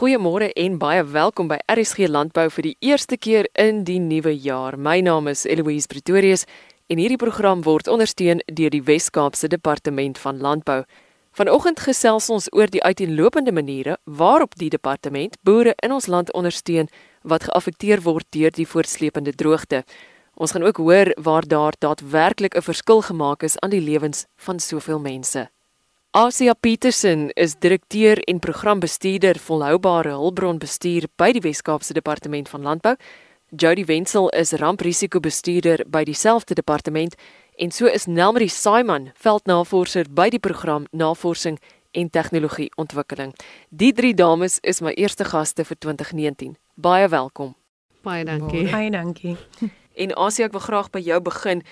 Goeiemôre en baie welkom by RSG Landbou vir die eerste keer in die nuwe jaar. My naam is Eloise Pretorius en hierdie program word ondersteun deur die Wes-Kaapse Departement van Landbou. Vanoggend gesels ons oor die uiteenlopende maniere waarop die departement boere in ons land ondersteun wat geaffekteer word deur die voortsleepende droogte. Ons gaan ook hoor waar daar daadwerklik 'n verskil gemaak is aan die lewens van soveel mense. Asia Petersen is direkteur en programbestuurder volhoubare hulpbronbestuur by die Wes-Kaapse Departement van Landbou. Jody Wenzel is ramprisikobestuurder by dieselfde departement en so is Nelmarie Simon, veldnavorser by die program Navorsing en Tegnologie Ontwikkeling. Die drie dames is my eerste gaste vir 2019. Baie welkom. Baie dankie. Baie dankie. En Asia, ek wil graag by jou begin.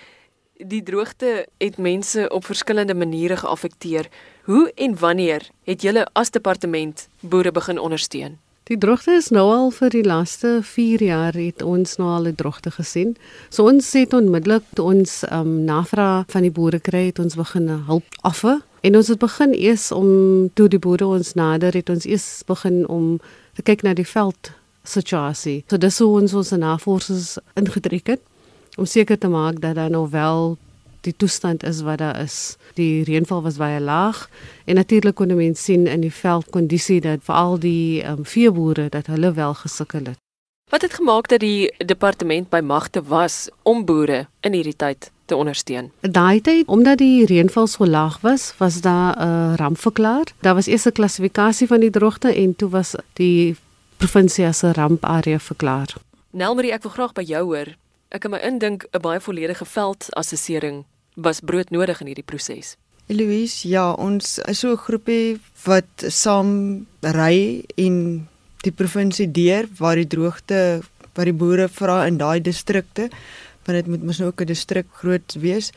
Die droogte het mense op verskillende maniere geaffekteer. Hoe en wanneer het julle as departement boere begin ondersteun? Die droogte is nou al vir die laaste 4 jaar het ons nou al 'n droogte gesien. So ons het onmiddellik toe ons um, navraag van die boere kry, het ons begin hulp offer. En ons het begin eers om toe die boere ons nader het ons eers begin om te kyk na die veld situasie. So dis hoe ons ons navorsers ingedruk het om seker te maak dat daar nou wel die toestand is wat daar is. Die reënval was baie laag en natuurlik kon mense sien in die veldkondisie dat veral die um, veeboere dat hulle wel gesukkel het. Wat het gemaak dat die departement by magte was om boere in hierdie tyd te ondersteun? Daai tyd, omdat die reënval so laag was, was daar 'n uh, ramp verklaar. Daar was eers 'n klassifikasie van die droogte en toe was die provinsie as 'n ramparea verklaar. Nelmarie, ek wil graag by jou hoor. Ek kan my indink 'n baie volledige veldassessering was broodnodig in hierdie proses. Louise, ja, ons is so 'n groepie wat saam ry en die provinsie deur waar die droogte wat die boere vra in daai distrikte, want dit moet mos nou ook 'n distrik groot wees.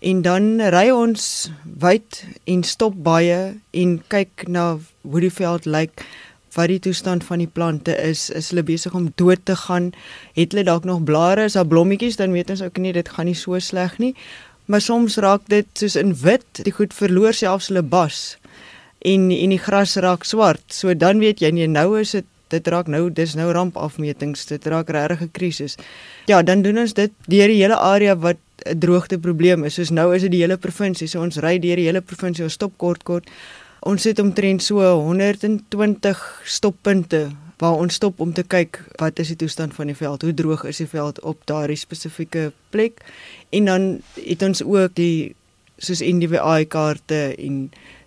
En dan ry ons wyd en stop baie en kyk na hoe die veld lyk. Wat die toestand van die plante is, is hulle besig om dood te gaan. Het hulle dalk nog blare, is daar blommetjies, dan weet ons ook nie dit gaan nie so sleg nie. Maar soms raak dit soos in wit, die goed verloor selfs hulle bas. En en die gras raak swart. So dan weet jy nie nou is dit dit raak nou dis nou rampafmetings, dit raak regtig 'n krisis. Ja, dan doen ons dit deur die hele area wat 'n droogte probleem is. Soos nou is dit die hele provinsie. So ons ry deur die hele provinsie, ons stop kort kort Ons het omtrent so 120 stoppunte waar ons stop om te kyk wat is die toestand van die veld, hoe droog is die veld op daardie spesifieke plek. En dan het ons ook die soos NDVI kaarte en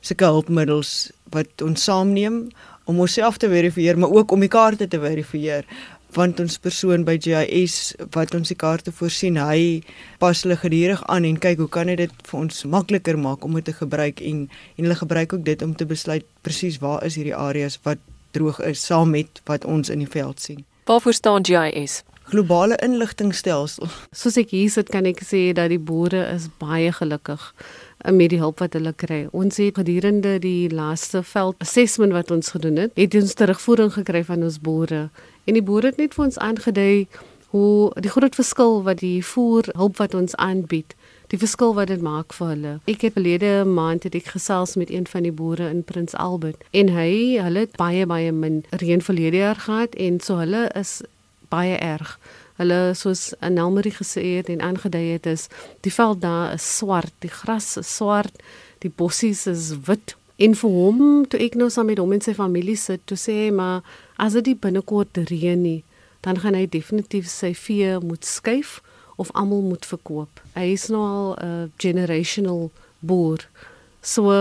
sulke hulpmiddels wat ons saamneem om onsself te verifieer, maar ook om die kaarte te verifieer want ons persoon by GIS wat ons die kaarte voorsien, hy pas hulle gedurig aan en kyk hoe kan hy dit vir ons makliker maak om dit te gebruik en en hulle gebruik ook dit om te besluit presies waar is hierdie areas wat droog is saam met wat ons in die veld sien. Waarvoor staan GIS? Globale inligtingstelsel. Soos ek hier sit kan ek sê dat die boere is baie gelukkig eh, met die hulp wat hulle kry. Ons het gedurende die laaste veld assessment wat ons gedoen het, het ons terugvoering gekry van ons boere En die boere het net vir ons aangedui hoe die groot verskil wat die voer hulp wat ons aanbied, die verskil wat dit maak vir hulle. Ek het verlede maand het ek gesels met een van die boere in Prins Albert en hy hulle het baie baie min reën verlede jaar gehad en so hulle is baie erg. Hulle soos Anelmarie gesê het en aangedui het is die veld daar is swart, die gras is swart, die bossies is wit. En vir hom toe ek nou saam met hom en sy familie sit, toe sê hy maar as dit binnekort reën nie, dan gaan hy definitief sy vee moet skuif of almal moet verkoop. Hy is nou al 'n uh, generational boer. So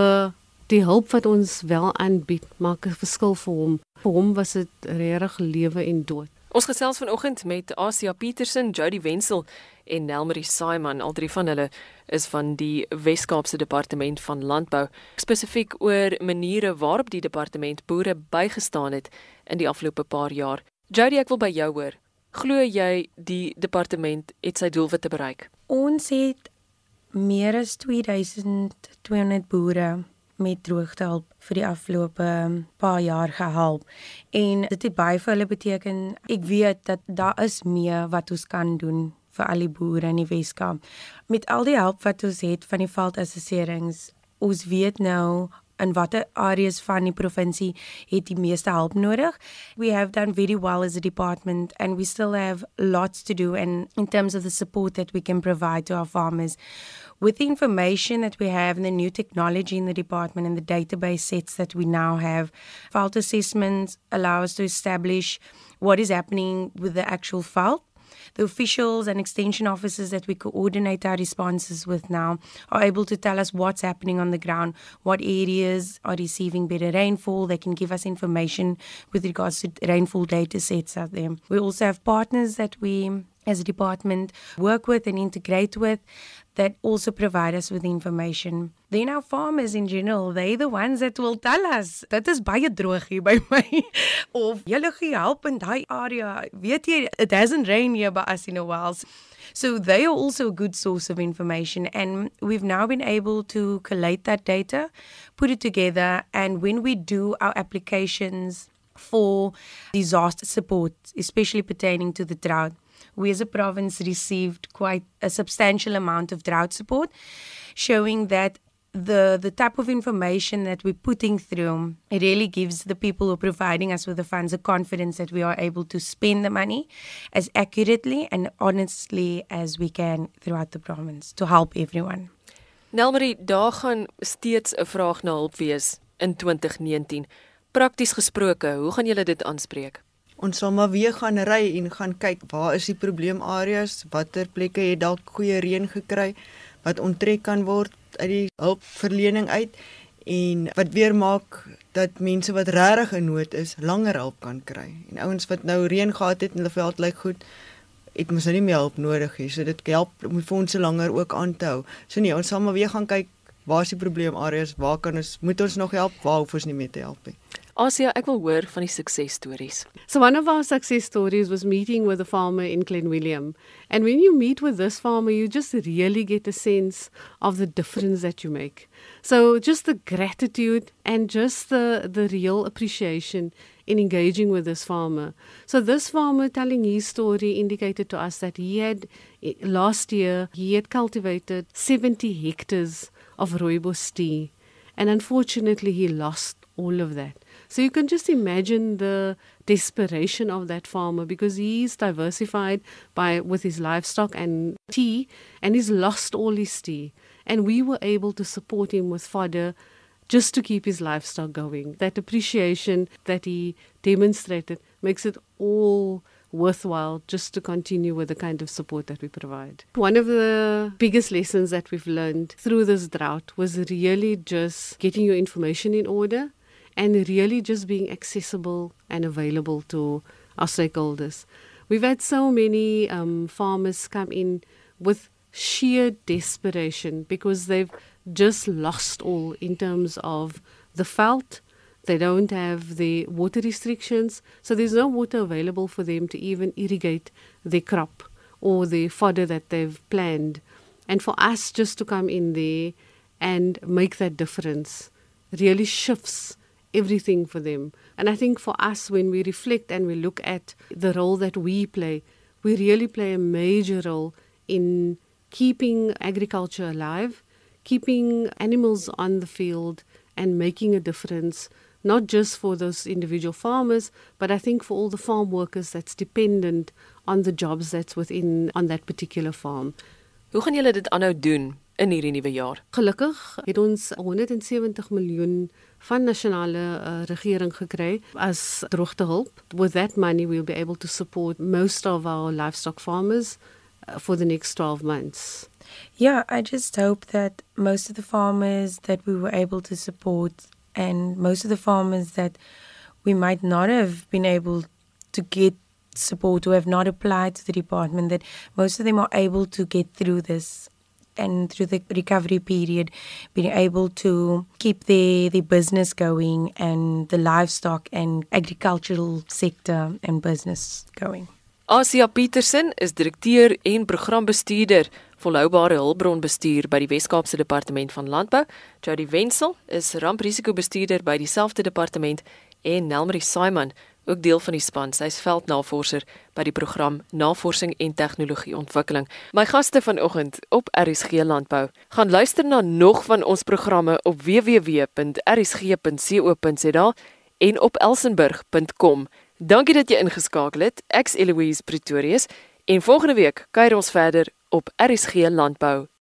die hulp wat ons wel aanbied maak 'n verskil vir hom. Vir hom was dit regtig lewe en dood. Ons gesels vanoggend met Asia Petersen, Jody Wenzel en Nelmarie Simon. Al drie van hulle is van die Wes-Kaapse Departement van Landbou, spesifiek oor maniere waarop die departement boere bygestaan het in die afgelope paar jaar. Jody, ek wil by jou hoor. Glo jy die departement het sy doelwitte bereik? Ons het meer as 2200 boere met droogtehulp vir die afgelope paar jaar gehelp en dit het baie vir hulle beteken. Ek weet dat daar is meer wat ons kan doen vir al die boere in die Weskaap. Met al die hulp wat ons het van die veldassesserings, ons weet nou in watter areas van die provinsie het die meeste hulp nodig. We have done very well as a department and we still have lots to do and in terms of the support that we can provide to our farmers. With the information that we have and the new technology in the department and the database sets that we now have, fault assessments allow us to establish what is happening with the actual fault the officials and extension officers that we coordinate our responses with now are able to tell us what's happening on the ground, what areas are receiving better rainfall. They can give us information with regards to rainfall data sets out there. We also have partners that we as a department work with and integrate with that also provide us with information. Then our farmers in general, they the ones that will tell us dit is baie droog hier by my of julle gee help in daai area. Weet jy it hasn't rained here by us in a while. So they are also a good source of information and we've now been able to collate that data, put it together and when we do our applications for disaster support, especially pertaining to the drought, we as a province received quite a substantial amount of drought support, showing that the the type of information that we're putting through it really gives the people who are providing us with the funds a confidence that we are able to spend the money as accurately and honestly as we can throughout the province to help everyone. Nelmarie, daar gaan steeds 'n vraag na hulp wees in 2019. Prakties gesproke, hoe gaan julle dit aanspreek? Ons sal maar weer gaan ry en gaan kyk waar is die probleemareas, watter plekke het dalk goeie reën gekry wat onttrek kan word uit die hulpverlening uit en wat weer maak dat mense wat regtig in nood is langer hulp kan kry. En ouens wat nou reën gehad het en hulle veld lyk goed, het mos nou nie meer hulp nodig nie. So dit help om die fondse langer ook aan te hou. So nee, ons sal maar weer gaan kyk waar is die probleemareas, waar kan ons moet ons nog help, waar hoef ons nie meer te help nie. Asia, ek wil hoor van die suksesstories. So one of our success stories was meeting with a farmer in Glenwilliam. And when you meet with this farmer, you just really get a sense of the difference that you make. So just the gratitude and just the the real appreciation in engaging with this farmer. So this farmer telling his story indicated to us that he had eh, last year he had cultivated 70 hectares of rooibos tea and unfortunately he lost all of that. So you can just imagine the desperation of that farmer because he's diversified by with his livestock and tea and he's lost all his tea. And we were able to support him with fodder just to keep his livestock going. That appreciation that he demonstrated makes it all worthwhile just to continue with the kind of support that we provide. One of the biggest lessons that we've learned through this drought was really just getting your information in order and really just being accessible and available to our stakeholders. We've had so many um, farmers come in with sheer desperation because they've just lost all in terms of the felt. They don't have the water restrictions, so there's no water available for them to even irrigate their crop or the fodder that they've planned. And for us just to come in there and make that difference really shifts everything for them. And I think for us, when we reflect and we look at the role that we play, we really play a major role in keeping agriculture alive, keeping animals on the field, and making a difference, not just for those individual farmers, but I think for all the farm workers that's dependent on the jobs that's within on that particular farm. Hoe gaan julle dit aanhou doen in hierdie nuwe jaar? Gelukkig het ons 170 miljoen van nasionale uh, regering gekry as droogtehulp. With that money we'll be able to support most of our livestock farmers uh, for the next 12 months. Yeah, I just hope that most of the farmers that we were able to support and most of the farmers that we might not have been able to get support who have not applied to the department that most of them are able to get through this and through the recovery period being able to keep their their business going and the livestock and agricultural sector and business going. Asia Petersen is direkteur en programbestuurder volhoubare hulpbronbestuur by die Wes-Kaapse Departement van Landbou. Jody Wenzel is ramprisikobestuurder by dieselfde departement en Nelmarie Simon ook deel van die span. Sy's veldnavorser by die program Navorsing en Tegnologie Ontwikkeling. My gaste vanoggend op RSG Landbou. Gaan luister na nog van ons programme op www.rsg.co.za en op elsenburg.com. Dankie dat jy ingeskakel het. Ek's Eloise Pretorius en volgende week kuier ons verder op RSG Landbou